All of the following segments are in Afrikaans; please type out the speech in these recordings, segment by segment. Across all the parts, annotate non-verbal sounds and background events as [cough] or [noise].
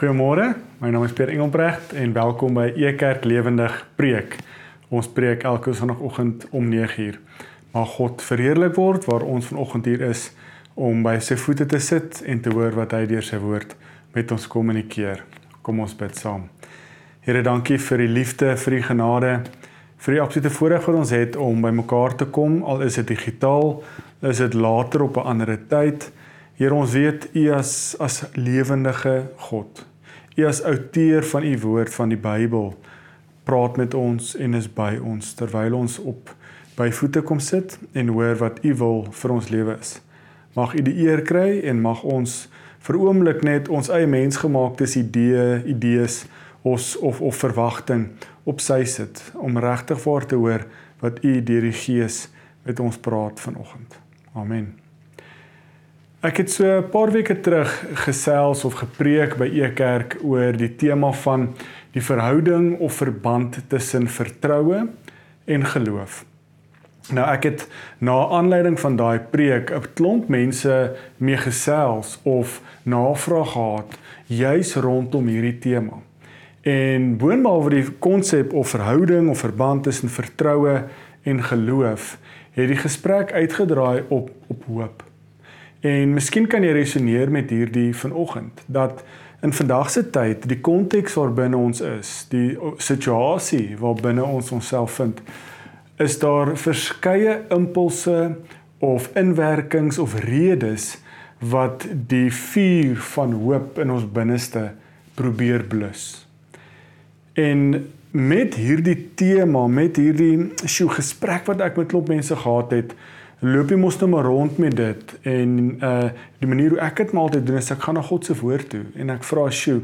Goeiemôre. My naam is Pierre Engelbrecht en welkom by Ekerk Lewendig Preek. Ons preek elke Sondagoggend om 9uur. Mag God verheerlik word waar ons vanoggend hier is om by sy voete te sit en te hoor wat hy deur sy woord met ons kommunikeer. Kom ons bid saam. Here, dankie vir die liefde, vir die genade, vir die absolute voorreg wat ons het om by mekaar te kom, al is dit digitaal, is dit later op 'n ander tyd. Here ons weet U as as lewendige God. U as outeur van U woord van die Bybel praat met ons en is by ons terwyl ons op by voete kom sit en hoor wat U wil vir ons lewe is. Mag U die eer kry en mag ons vir oomblik net ons eie mensgemaakte idee, idees ons of of verwagting op sy sit om regtig vir te hoor wat U deur die Gees met ons praat vanoggend. Amen. Ek het so 'n paar weke terug gesels of gepreek by Ekerk oor die tema van die verhouding of verband tussen vertroue en geloof. Nou ek het na aanleiding van daai preek 'n klomp mense mee gesels of navraag gehad juis rondom hierdie tema. En boonbehalwe die konsep of verhouding of verband tussen vertroue en geloof, het die gesprek uitgedraai op op hoop. En miskien kan jy resoneer met hierdie vanoggend dat in vandag se tyd, die konteks waarbinne ons is, die situasie waarbinne ons onsself vind, is daar verskeie impulse of inwerkings of redes wat die vuur van hoop in ons binneste probeer blus. En met hierdie tema, met hierdie sjoe gesprek wat ek met klop mense gehad het, loop jy mos nou maar rond met dit en uh die manier hoe ek dit maar altyd doen is ek gaan na God se woord toe en ek vra sjoe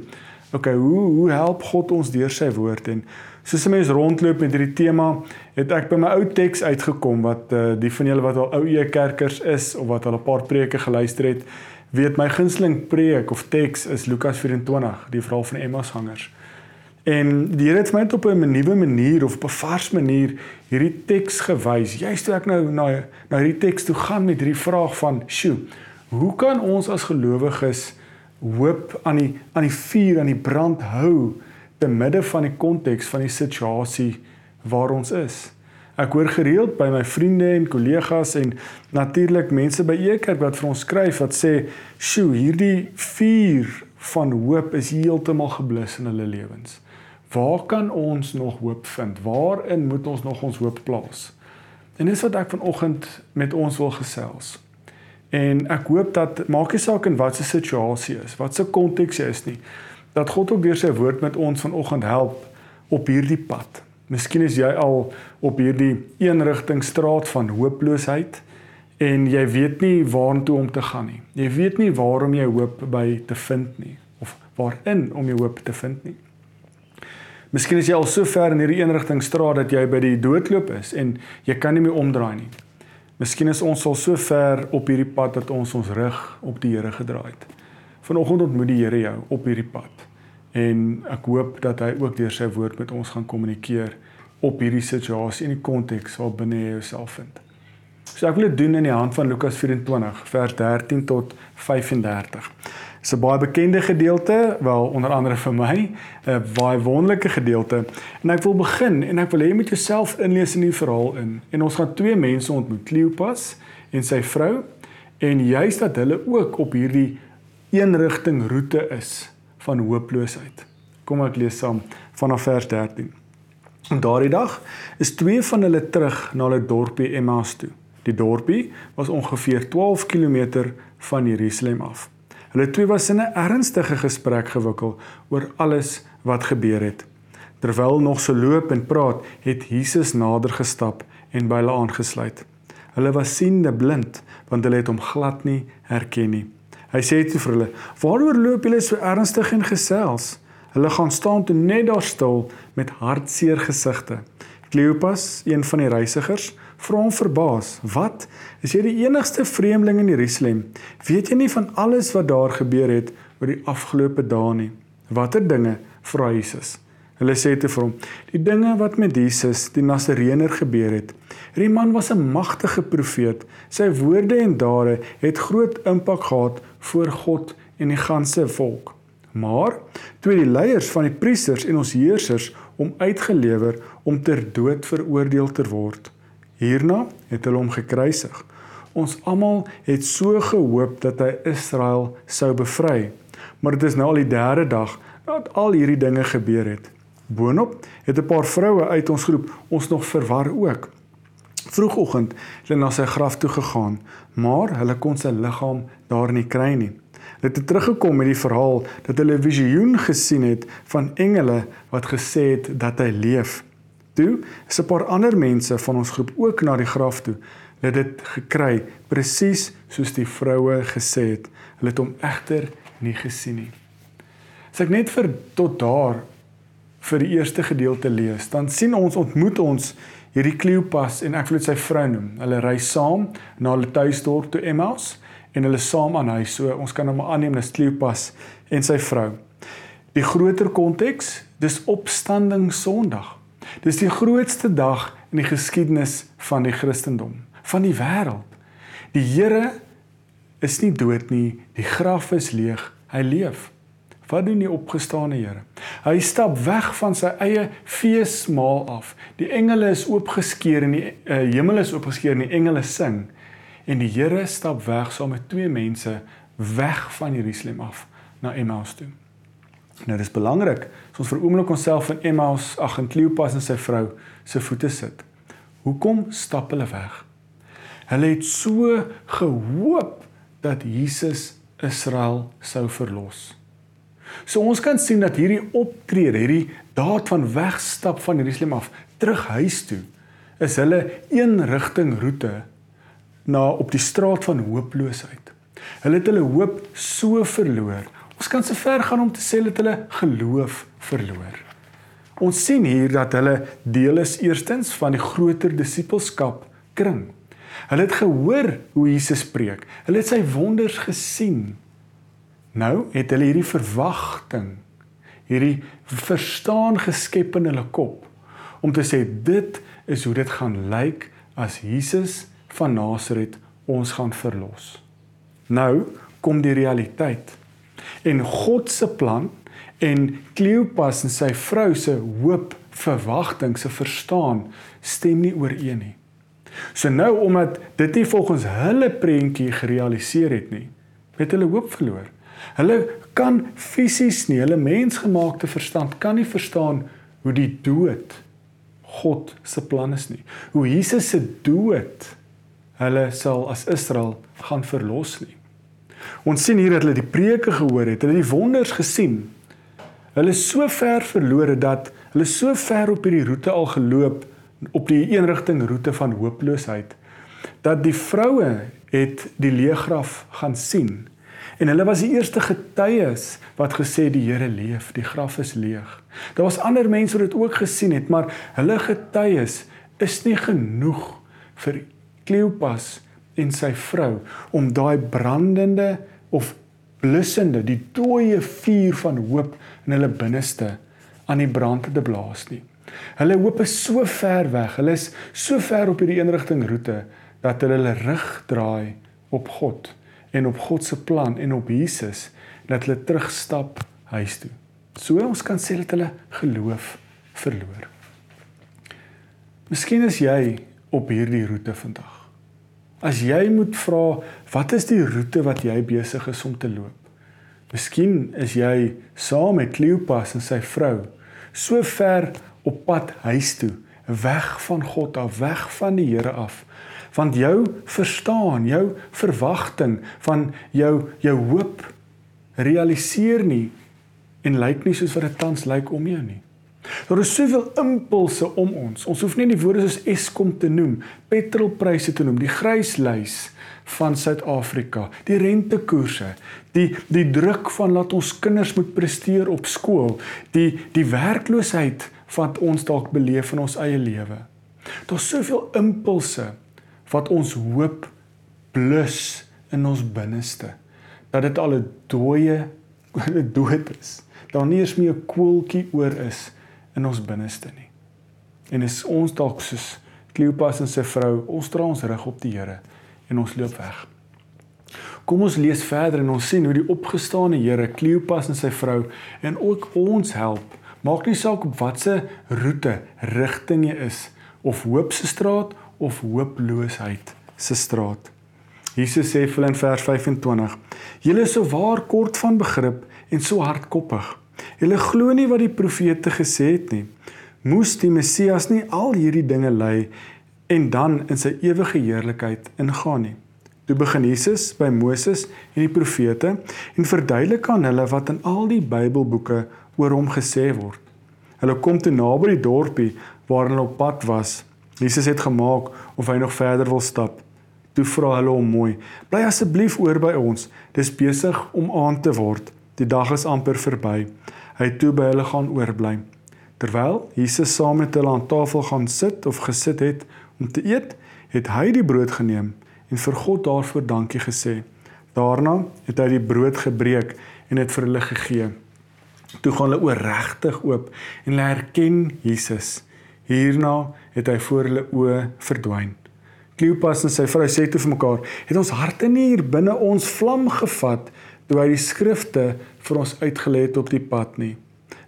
okay hoe hoe help God ons deur sy woord? En soos 'n mens rondloop met hierdie tema het ek by my ou teks uitgekom wat uh die van julle wat al ou e kerkers is of wat al 'n paar preke geluister het weet my gunsteling preek of teks is Lukas 24 die verhaal van Emmaus gangers En die Here het my op 'n nuwe manier of op 'n vars manier hierdie teks gewys. Juist toe ek nou na na hierdie teks toe gaan met hierdie vraag van, "Sjoe, hoe kan ons as gelowiges hoop aan die aan die vuur aan die brand hou te midde van die konteks van die situasie waar ons is?" Ek hoor gereeld by my vriende en kollegas en natuurlik mense by Ekerk wat vir ons skryf wat sê, "Sjoe, hierdie vuur van hoop is heeltemal geblus in hulle lewens." Waar kan ons nog hoop vind? Waarin moet ons nog ons hoop plaas? En dis wat ek vanoggend met ons wil gesels. En ek hoop dat maak nie saak in watter situasie is, wat se konteks is nie, dat God ook deur sy woord met ons vanoggend help op hierdie pad. Miskien is jy al op hierdie eenrigting straat van hooploosheid en jy weet nie waartoe om te gaan nie. Jy weet nie waarom jy hoop by te vind nie of waarin om jy hoop te vind nie. Miskien is jy al so ver in hierdie eenrigting straat dat jy by die doodloop is en jy kan nie meer omdraai nie. Miskien is ons al so ver op hierdie pad dat ons ons rug op die Here gedraai het. Vanoggend ontmoet die Here jou op hierdie pad. En ek hoop dat hy ook deur sy woord met ons gaan kommunikeer op hierdie situasie in die konteks waarbinne jy jouself vind. So ek wil dit doen in die hand van Lukas 24 vers 13 tot 35. Dis 'n baie bekende gedeelte, wel onder andere vir my, 'n baie wonderlike gedeelte. En ek wil begin en ek wil hê jy moet jouself inlees in die verhaal in. En ons gaan twee mense ontmoet, Kleopas en sy vrou, en juist dat hulle ook op hierdie eenrigting roete is van hooploosheid. Kom ek lees saam vanaf vers 13. En daardie dag is twee van hulle terug na hulle dorpie Emmaus toe. Die dorpie was ongeveer 12 km van Jerusalem af. Hulle twee was in 'n ernstige gesprek gewikkel oor alles wat gebeur het. Terwyl nog so loop en praat, het Jesus nader gestap en by hulle aangesluit. Hulle was siende blind, want hulle het hom glad nie herken nie. Hy sê toe vir hulle: "Waaroor loop julle so ernstig en gesels?" Hulle gaan staan toe net daar stil met hartseer gesigte. Kleopas, een van die reisigers, vra hom verbaas: "Wat? Is jy die enigste vreemdeling in Jerusalem? Weet jy nie van alles wat daar gebeur het oor die afgelope dae nie?" "Watter dinge?" vra Jesus. Hulle sê te vir hom: "Die dinge wat met Jesus, die Nasareëner gebeur het. Hierdie man was 'n magtige profeet. Sy woorde en dade het groot impak gehad voor God en die ganse volk. Maar twee die leiers van die priesters en ons heersers om uitgelewer om ter dood veroordeel te word. Hierna het hulle hom gekruisig. Ons almal het so gehoop dat hy Israel sou bevry. Maar dit is nou al die derde dag nadat al hierdie dinge gebeur het. Boonop het 'n paar vroue uit ons groep ons nog verwar ook. Vroegoggend het hulle na sy graf toe gegaan, maar hulle kon sy liggaam daar nie kry nie. Hulle het teruggekom met die verhaal dat hulle 'n visioen gesien het van engele wat gesê het dat hy leef. Toe is 'n paar ander mense van ons groep ook na die graf toe. Hulle het dit gekry presies soos die vroue gesê het. Hulle het hom egter nie gesien nie. As ek net vir tot daar vir die eerste gedeelte lees, dan sien ons ontmoet ons hierdie Kleopas en ek wil dit sy vrou noem. Hulle ry saam na hulle tuisdorp toe Emmaus en hulle saam aan huis. So ons kan hom aanneem dis Kleopas en sy vrou. Die groter konteks, dis opstanding Sondag. Dis die grootste dag in die geskiedenis van die Christendom, van die wêreld. Die Here is nie dood nie, die graf is leeg, hy leef. Wat doen die opgestane Here? Hy stap weg van sy eie feesmaal af. Die engele is oopgeskeer en die uh, hemel is oopgeskeer en die engele sing. En die Here stap weg saam met twee mense weg van Jerusalem af na Emmaus toe. Nou dis belangrik as ons vir oomblik onsself in Emmaus, ag en Kleopas en sy vrou se voete sit. Hoekom stap hulle weg? Hulle het so gehoop dat Jesus Israel sou verlos. So ons kan sien dat hierdie optrede, hierdie daad van wegstap van Jerusalem af terug huis toe, is hulle een rigting roete na op die straat van hooploosheid. Hulle het hulle hoop so verloor. Ons kan se ver gaan om te sê dat hulle geloof verloor. Ons sien hier dat hulle deel is eerstens van die groter disippelskap kring. Hulle het gehoor hoe Jesus preek. Hulle het sy wonders gesien. Nou het hulle hierdie verwagting, hierdie verstaan geskep in hulle kop om te sê dit is hoe dit gaan lyk as Jesus van Nasaret ons gaan verlos. Nou kom die realiteit. En God se plan en Kleopas en sy vrou se hoop, verwagting, se verstaan stem nie ooreen nie. So nou omdat dit nie volgens hulle prentjie gerealiseer het nie, het hulle hoop verloor. Hulle kan fisies nie, hulle mensgemaakte verstand kan nie verstaan hoe die dood God se plan is nie. Hoe Jesus se dood hulle sal as Israel gaan verlos nie. Ons sien hier dat hulle die preke gehoor het, hulle die wonders gesien. Hulle is so ver verlore dat hulle so ver op hierdie roete al geloop op die eenrigting roete van hooploosheid dat die vroue het die leegraf gaan sien En hulle was die eerste getuies wat gesê die Here leef, die graf is leeg. Daar was ander mense wat dit ook gesien het, maar hulle getuies is nie genoeg vir Kleopas en sy vrou om daai brandende of blussende, die dooie vuur van hoop in hulle binneste aan die brand te blaas nie. Hulle hoop is so ver weg. Hulle is so ver op hierdie eenrigting roete dat hulle hulle rug draai op God en op God se plan en op Jesus dat hulle terugstap huis toe. So ons kan sê dat hulle geloof verloor. Miskien is jy op hierdie roete vandag. As jy moet vra, wat is die roete wat jy besig is om te loop? Miskien is jy saam met Kleopas en sy vrou so ver op pad huis toe, weg van God af, weg van die Here af want jou verstaan, jou verwagting van jou jou hoop realiseer nie en lyk nie soos wat dit tans lyk om jou nie. Daar is soveel impulse om ons. Ons hoef nie die woorde soos Eskom te noem, petrolpryse te noem, die gryslys van Suid-Afrika, die rentekoerse, die die druk van laat ons kinders moet presteer op skool, die die werkloosheid wat ons dalk beleef in ons eie lewe. Daar's soveel impulse wat ons hoop blus in ons binneste dat dit al 'n dooie [laughs] dood is. Daar nie eens meer 'n koeltjie oor is in ons binneste nie. En is ons dalk soos Kleopas en sy vrou, ons dra ons rug op die Here en ons loop weg. Kom ons lees verder en ons sien hoe die opgestane Here Kleopas en sy vrou en ook ons help. Maak nie saak op watter roete, rigting jy is of hoop se straat of hooploosheid se straat. Jesus sê vir hulle in vers 25: "Julle is so waar kort van begrip en so hardkoppig. Julle glo nie wat die profete gesê het nie. Moes die Messias nie al hierdie dinge ly en dan in sy ewige heerlikheid ingaan nie?" Toe begin Jesus by Moses en die profete en verduidelik aan hulle wat in al die Bybelboeke oor hom gesê word. Hulle kom toe naby die dorpie waar hulle op pad was. Jesus het gemaak of hy nog verder wil stap. Toe vra hulle hom mooi: "Bly asseblief oor by ons. Dis besig om aand te word. Die dag is amper verby." Hy het toe by hulle gaan oorbly. Terwyl Jesus saam met hulle aan tafel gaan sit of gesit het om te eet, het hy die brood geneem en vir God daarvoor dankie gesê. Daarna het hy die brood gebreek en dit vir hulle gegee. Toe gaan hulle oor regtig oop en hulle herken Jesus. Hierna het hy voor hulle oë verdwyn. Kleopas en sy vrou sê toe vir mekaar: "Het ons harte nie hier binne ons vlam gevat toe hy die skrifte vir ons uitgelê het op die pad nie?"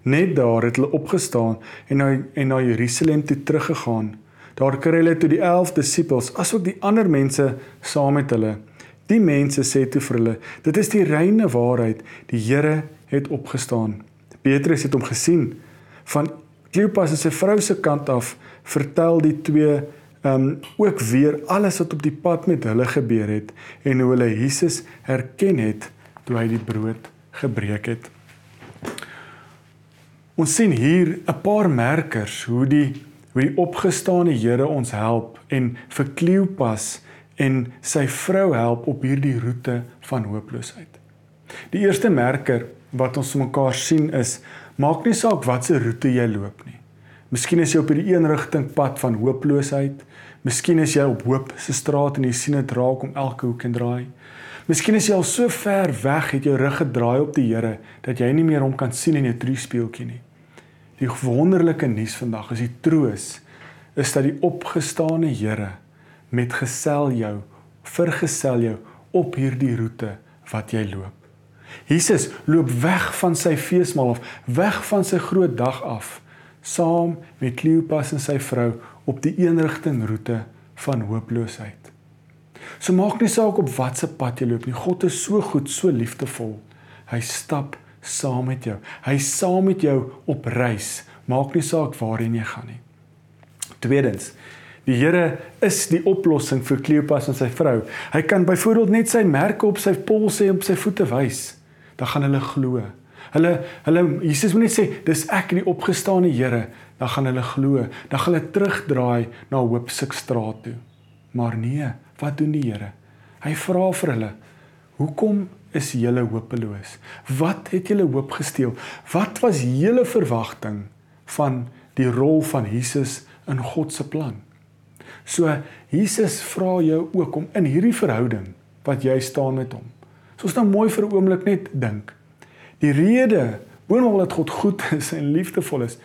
Net daar het hulle opgestaan en na en na Jerusalem toe teruggegaan. Daar kry hulle toe die 11 disippels, asook die ander mense saam met hulle. Die mense sê toe vir hulle: "Dit is die reine waarheid. Die Here het opgestaan." Petrus het hom gesien van Kleopas sy vrou se kant af. Vertel die twee ehm um, ook weer alles wat op die pad met hulle gebeur het en hoe hulle Jesus herken het toe hy die brood gebreek het. Ons sien hier 'n paar merkers hoe die hoe die opgestane Here ons help en vir Kleopas en sy vrou help op hierdie roete van hooploosheid. Die eerste merker wat ons mekaar sien is maak nie saak watse roete jy loop nie. Miskien is jy op hierdie een rigting pad van hooploosheid. Miskien is jy op hoop se straat en jy sien dit raak om elke hoek en draai. Miskien is jy al so ver weg het jou rug gedraai op die Here dat jy nie meer hom kan sien in jou triespieeltjie nie. Die wonderlike nuus vandag is die troos is dat die opgestane Here met gesel jou, vergesel jou op hierdie roete wat jy loop. Jesus loop weg van sy feesmaal af, weg van sy groot dag af, saam met Kleopas en sy vrou op die eenrigting roete van hooploosheid. So maak nie saak op watter pad jy loop nie. God is so goed, so liefdevol. Hy stap saam met jou. Hy saam met jou op reis. Maak nie saak waarheen jy gaan nie. Tweedens, die Here is die oplossing vir Kleopas en sy vrou. Hy kan byvoorbeeld net sy merke op sy polse en op sy voete wys. Dan gaan hulle glo. Hulle hulle Jesus moet net sê, "Dis ek die opgestane Here." Dan gaan hulle glo. Dan gaan hulle terugdraai na Hoopsikstraat toe. Maar nee, wat doen die Here? Hy vra vir hulle, "Hoekom is julle hopeloos? Wat het julle hoop gesteel? Wat was julle verwagting van die rol van Jesus in God se plan? So Jesus vra jou ook om in hierdie verhouding wat jy staan met hom. So ons nou mooi vir 'n oomblik net dink. Die rede boonop dat God goed is en liefdevol is,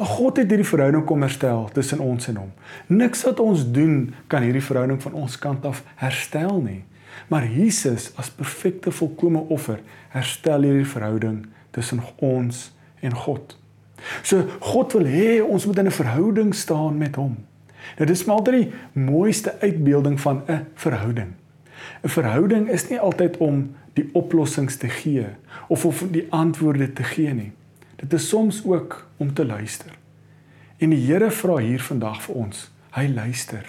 maar God het hierdie verhouding kom herstel tussen ons en hom. Niks wat ons doen kan hierdie verhouding van ons kant af herstel nie. Maar Jesus as perfekte volkomme offer herstel hierdie verhouding tussen ons en God. So God wil hê ons moet in 'n verhouding staan met hom. Nou dis maar altyd die mooiste uitbeelding van 'n verhouding. 'n Verhouding is nie altyd om die oplossings te gee of of die antwoorde te gee nie. Dit is soms ook om te luister. En die Here vra hier vandag vir ons. Hy luister.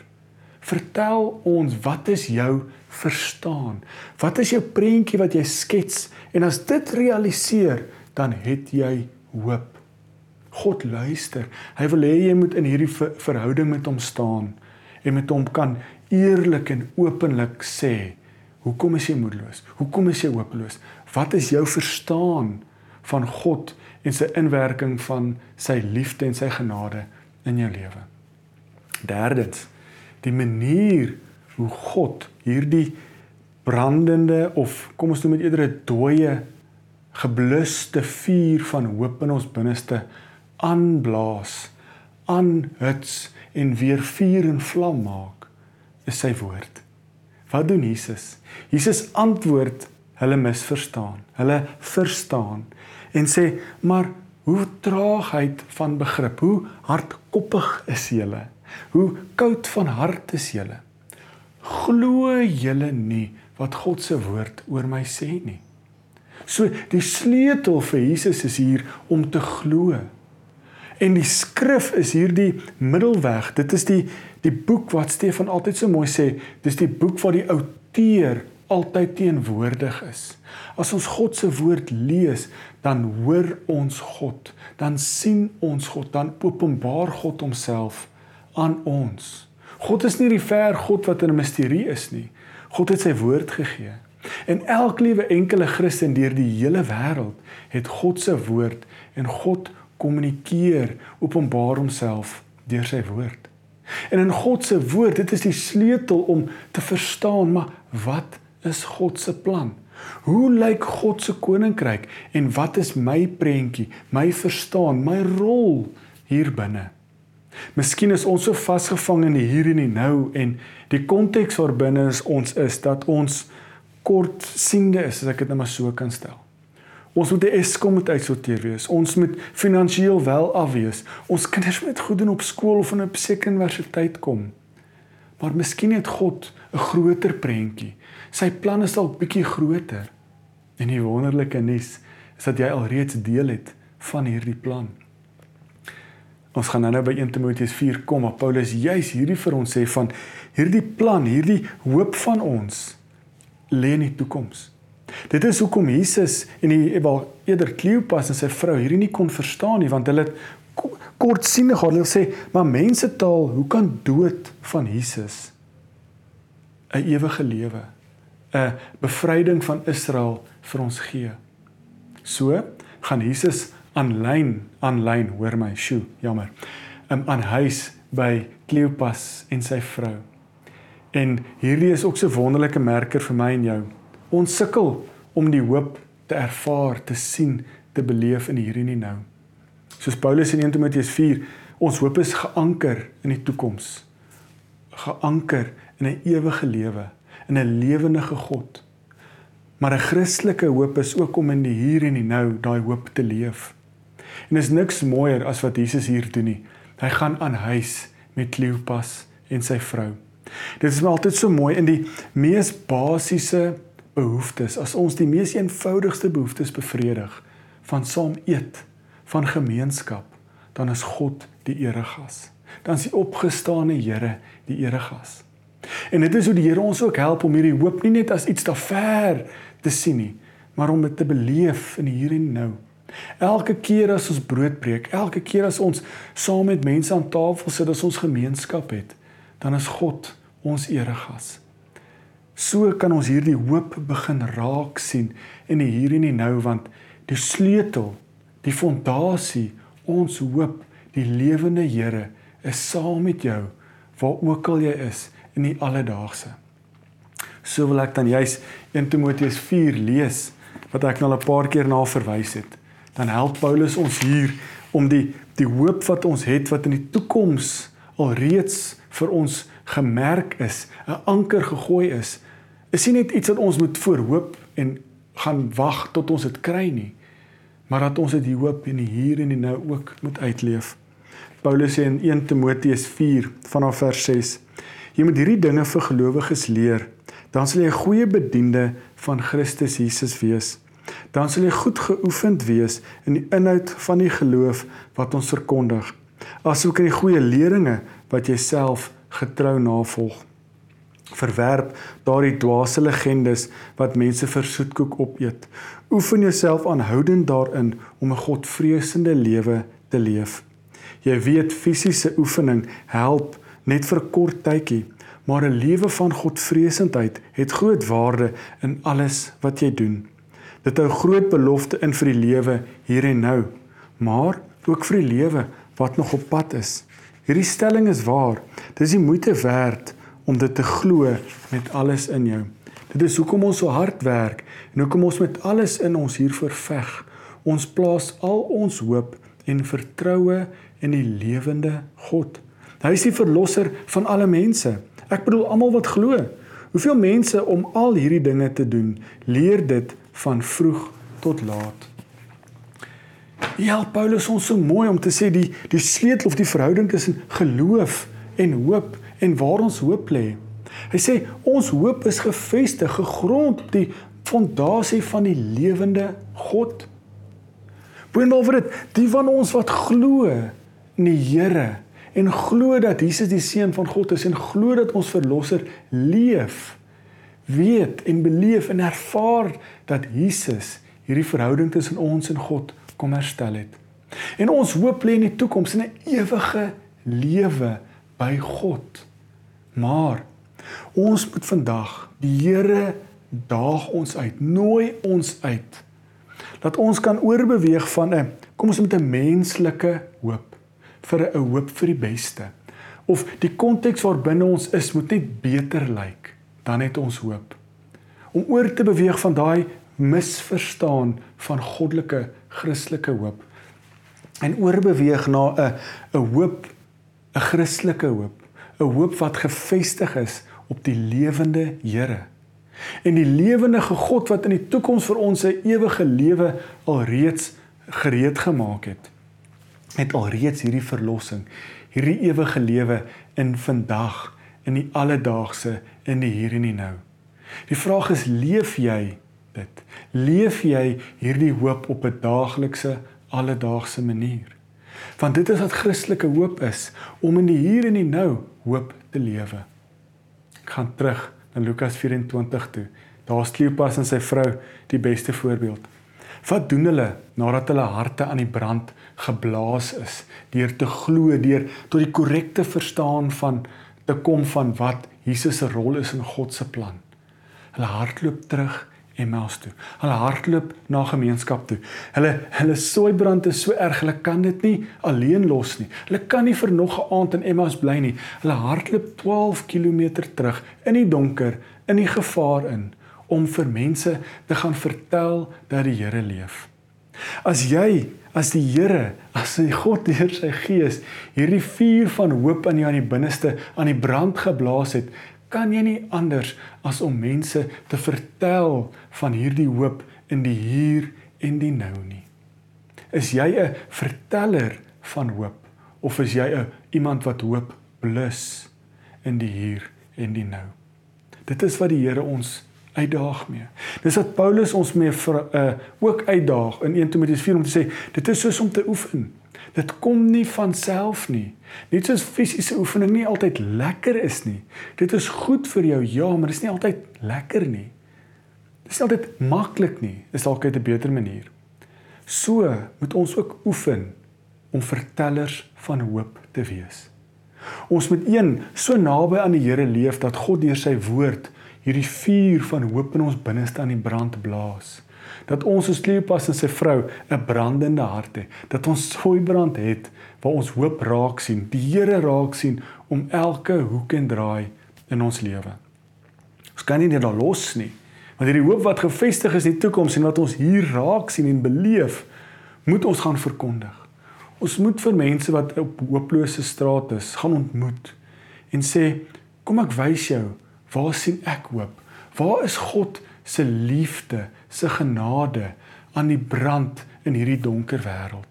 Vertel ons wat is jou verstaan? Wat is jou prentjie wat jy skets? En as dit realiseer, dan het jy hoop. God luister. Hy wil hê jy moet in hierdie verhouding met hom staan en met hom kan eerlik en openlik sê, hoekom is jy moedeloos? Hoekom is jy hopeloos? Wat is jou verstaan van God en sy inwerking van sy liefde en sy genade in jou lewe? Derdens, die manier hoe God hierdie brandende of kom ons noem dit eerder 'n dooie gebluste vuur van hoop in ons binneste aanblaas, aanhuts en weer vuur en vlam maak, is sy woord. Wat doen Jesus? Jesus antwoord hulle misverstaan. Hulle verstaan en sê, "Maar hoe traagheid van begrip, hoe hardkoppig is julle? Hoe koud van hart is julle? Glo julle nie wat God se woord oor my sê nie?" So die sleutel vir Jesus is hier om te glo. En die skrif is hierdie middelweg. Dit is die die boek wat Stefan altyd so mooi sê, dis die boek waar die outeur altyd teenwoordig is. As ons God se woord lees, dan hoor ons God, dan sien ons God, dan openbaar God homself aan ons. God is nie die ver God wat in 'n misterie is nie. God het sy woord gegee. En elke liewe enkele Christen deur die hele wêreld het God se woord en God kommunikeer, openbaar homself deur sy woord. En in God se woord, dit is die sleutel om te verstaan, maar wat is God se plan? Hoe lyk God se koninkryk en wat is my prentjie, my verstaan, my rol hier binne? Miskien is ons so vasgevang in die hier en die nou en die konteks waarbinne ons is dat ons kortsiende is, as ek dit net maar so kan stel. Ons moet die Eskom moet uitsorteer wees. Ons moet finansiëel wel af wees. Ons kinders moet goed doen op skool of op 'n sekere universiteit kom. Maar miskien het God 'n groter prentjie. Sy plan is dalk bietjie groter. En die wonderlike nuus is dat jy alreeds deel het van hierdie plan. Ons gaan nou-nou by 1 Timoteus 4 kom, maar Paulus juis hierdie vir ons sê van hierdie plan, hierdie hoop van ons lê in die toekoms. Dit is hoekom Jesus en die wel eerder Kleopas en sy vrou hierdie nie kon verstaan nie want hulle kortsienig hulle sê maar mense taal hoe kan dood van Jesus 'n ewige lewe 'n bevryding van Israel vir ons gee. So gaan Jesus aanlyn aanlyn hoor my sjoe jammer um, aan huis by Kleopas en sy vrou. En hierdie is ook so wonderlike merker vir my en jou. Ons sukkel om die hoop te ervaar, te sien, te beleef in hier en nou. Soos Paulus in 1 Timoteus 4, ons hoop is geanker in die toekoms. Geanker in 'n ewige lewe, in 'n lewendige God. Maar 'n Christelike hoop is ook om in die hier en die nou daai hoop te leef. En is niks mooier as wat Jesus hier doen nie. Hy gaan aan huis met Kleopas en sy vrou. Dit is altyd so mooi in die mees basiese behoeftes, as ons die mees eenvoudigste behoeftes bevredig van saam eet, van gemeenskap, dan is God die eregas. Dan is die opgestane Here die eregas. En dit is hoe die Here ons ook help om hierdie hoop nie net as iets daar ver te sien nie, maar om dit te beleef in hier en nou. Elke keer as ons brood breek, elke keer as ons saam met mense aan tafel sit, as ons gemeenskap het, dan is God ons eregas. So kan ons hierdie hoop begin raak sien in die hier en die nou want die sleutel, die fondasie, ons hoop, die lewende Here is saam met jou waar ook al jy is in die alledaagse. So wil ek dan juis 1 Timoteus 4 lees wat ek nou al 'n paar keer na verwys het. Dan help Paulus ons hier om die die hoop wat ons het wat in die toekoms alreeds vir ons gemerk is, 'n anker gegooi is, is nie net iets wat ons moet voorhoop en gaan wag tot ons dit kry nie, maar dat ons dit hoop in die hier en die nou ook moet uitleef. Paulus sê in 1 Timoteus 4 vanaf vers 6: Jy moet hierdie dinge vir gelowiges leer, dan sal jy 'n goeie bediende van Christus Jesus wees. Dan sal jy goed geoefend wees in die inhoud van die geloof wat ons verkondig, asook in die goeie leringe wat jy self getrou navolg. Verwerp daardie dwaase legendes wat mense vir soetkoek opeet. Oefen jouself aanhoudend daarin om 'n Godvreesende lewe te leef. Jy weet fisiese oefening help net vir 'n kort tydjie, maar 'n lewe van Godvreesendheid het groot waarde in alles wat jy doen. Dit hou groot belofte in vir die lewe hier en nou, maar ook vir die lewe wat nog op pad is. Hierdie stelling is waar. Dit is die moeite werd om dit te glo met alles in jou. Dit is hoekom ons so hard werk en hoekom ons met alles in ons hiervoor veg. Ons plaas al ons hoop en vertroue in die lewende God. Hy is die verlosser van alle mense. Ek bedoel almal wat glo. Hoeveel mense om al hierdie dinge te doen, leer dit van vroeg tot laat. Ja, Paulus ons so mooi om te sê die die sleutel of die verhouding tussen geloof en hoop en waar ons hoop lê. Hy sê ons hoop is gefestig, gegrond op die fondasie van die lewende God. Boonop dit, die van ons wat glo in die Here en glo dat Jesus die seun van God is en glo dat ons verlosser leef, weet en beleef en ervaar dat Jesus hierdie verhouding tussen ons en God kom herstel het. En ons hoop lê in die toekoms in 'n ewige lewe by God. Maar ons moet vandag die Here daag ons uit, nooi ons uit. Dat ons kan oorbeweeg van 'n kom ons met 'n menslike hoop vir 'n hoop vir die beste. Of die konteks waarbinne ons is moet net beter lyk dan net ons hoop. Om oor te beweeg van daai misverstaan van goddelike Christelike hoop en oorbeweeg na 'n 'n hoop, 'n Christelike hoop, 'n hoop wat gefestig is op die lewende Here. En die lewendige God wat in die toekoms vir ons 'n ewige lewe alreeds gereed gemaak het. Het alreeds hierdie verlossing, hierdie ewige lewe in vandag, in die alledaagse, in die hier en die nou. Die vraag is leef jy dit? Leef jy hierdie hoop op 'n daaglikse, alledaagse manier? Want dit is wat Christelike hoop is, om in die hier en die nou hoop te lewe. Ek gaan terug na Lukas 24 toe. Daar's Kleopas en sy vrou, die beste voorbeeld. Wat doen hulle nadat hulle harte aan die brand geblaas is deur te glo deur tot die korrekte verstaan van te kom van wat Jesus se rol is in God se plan. Hulle hardloop terug Emmaus toe. Hulle hardloop na gemeenskap toe. Hulle hulle soeibrand is so erg, hulle kan dit nie alleen los nie. Hulle kan nie vir nog 'n aand in Emmaus bly nie. Hulle hardloop 12 km terug in die donker, in die gevaar in om vir mense te gaan vertel dat die Here leef. As jy as die Here, as die God deur sy gees hierdie vuur van hoop in jou aan die binneste aan die brand geblaas het, kan jy nie anders as om mense te vertel van hierdie hoop in die hier en die nou nie. Is jy 'n verteller van hoop of is jy 'n iemand wat hoop blus in die hier en die nou? Dit is wat die Here ons uitdaag mee. Dis wat Paulus ons mee vir, uh, ook uitdaag in 1 Timoteus 4 om te sê dit is soos om te oefen. Dit kom nie van self nie. Net soos fisiese oefening nie altyd lekker is nie. Dit is goed vir jou, ja, maar dit is nie altyd lekker nie. Dit is nie altyd maklik nie. Dit is dalk 'n beter manier. So moet ons ook oefen om vertellers van hoop te wees. Ons moet een so naby aan die Here leef dat God deur sy woord hierdie vuur van hoop in ons binneste aan die brand blaas dat ons as Kleopas en sy vrou 'n brandende hart het, dat ons soeibrand het waar ons hoop raak sien, die Here raak sien om elke hoek en draai in ons lewe. Ons kan nie net daar los nie, want hierdie hoop wat gefestig is in die toekoms en wat ons hier raak sien en beleef, moet ons gaan verkondig. Ons moet vir mense wat op hooplose strate is, gaan ontmoet en sê, kom ek wys jou, waar sien ek hoop? Waar is God se liefde, se genade aan die brand in hierdie donker wêreld.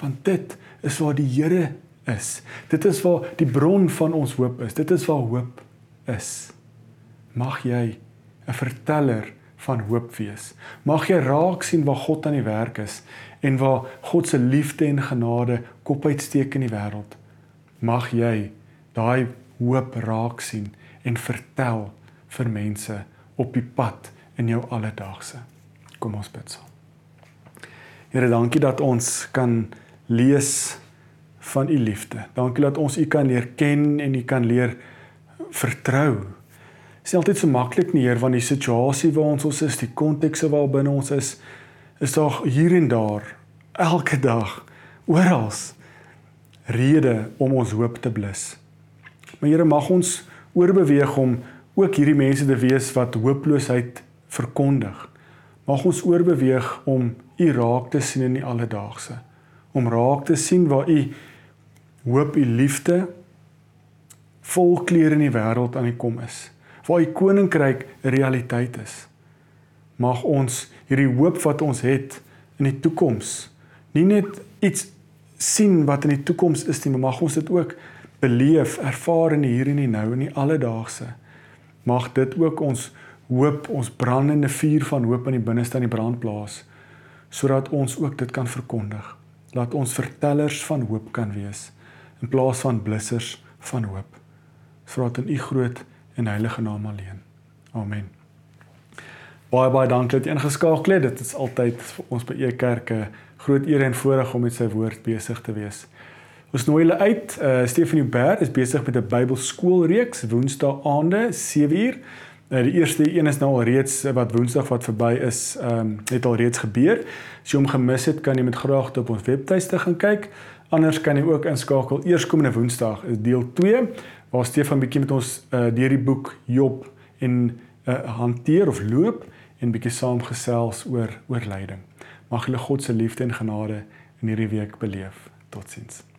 Want dit is waar die Here is. Dit is waar die bron van ons hoop is. Dit is waar hoop is. Mag jy 'n verteller van hoop wees. Mag jy raak sien waar God aan die werk is en waar God se liefde en genade kop uitsteek in die wêreld. Mag jy daai hoop raak sien en vertel vir mense op die pad in jou alledaagse. Kom ons bid saam. Here, dankie dat ons kan lees van u liefde. Dankie dat ons u kan leer ken en u kan leer vertrou. Dit is altyd so maklik nie, Heer, want die situasie waar ons ons is, die kontekste waarbinne ons is, is daar hier en daar elke dag oral rede om ons hoop te blus. Maar Here, mag ons oorbeweeg om ook hierdie mense te wees wat hooploosheid verkondig. Mag ons oorbeweeg om u raak te sien in die alledaagse. Om raak te sien waar u hoop, u liefde vol kleur in die wêreld aan die kom is. waar u koninkryk 'n realiteit is. Mag ons hierdie hoop wat ons het in die toekoms nie net iets sien wat in die toekoms is nie, maar mag ons dit ook beleef, ervaar in hier en die nou in die alledaagse. Mag dit ook ons hoop, ons brandende vuur van hoop in die binneste aan die brand plaas sodat ons ook dit kan verkondig. Laat ons vertellers van hoop kan wees in plaas van blissers van hoop. Vra dit in u groot en heilige naam alleen. Amen. Baie baie dankie dat jy ingeskakel het. Dit is altyd vir ons by Ekerk 'n groot eer en voorreg om met sy woord besig te wees. Ons nooi julle uit. Uh Stephanie Berg is besig met 'n Bybelskoolreeks Woensdae aande 7uur. Uh, die eerste een is nou al reeds wat Woensdag wat verby is, ehm um, het al reeds gebeur. As jy hom gemis het, kan jy met graagte op ons webtuiste gaan kyk. Anders kan jy ook inskakel eerskomende Woensdag is deel 2 waar Stefan bietjie met ons uh, deur die boek Job en uh, hanteer of loop en bietjie saamgesels oor oor lyding. Mag julle God se liefde en genade in hierdie week beleef. Totsiens.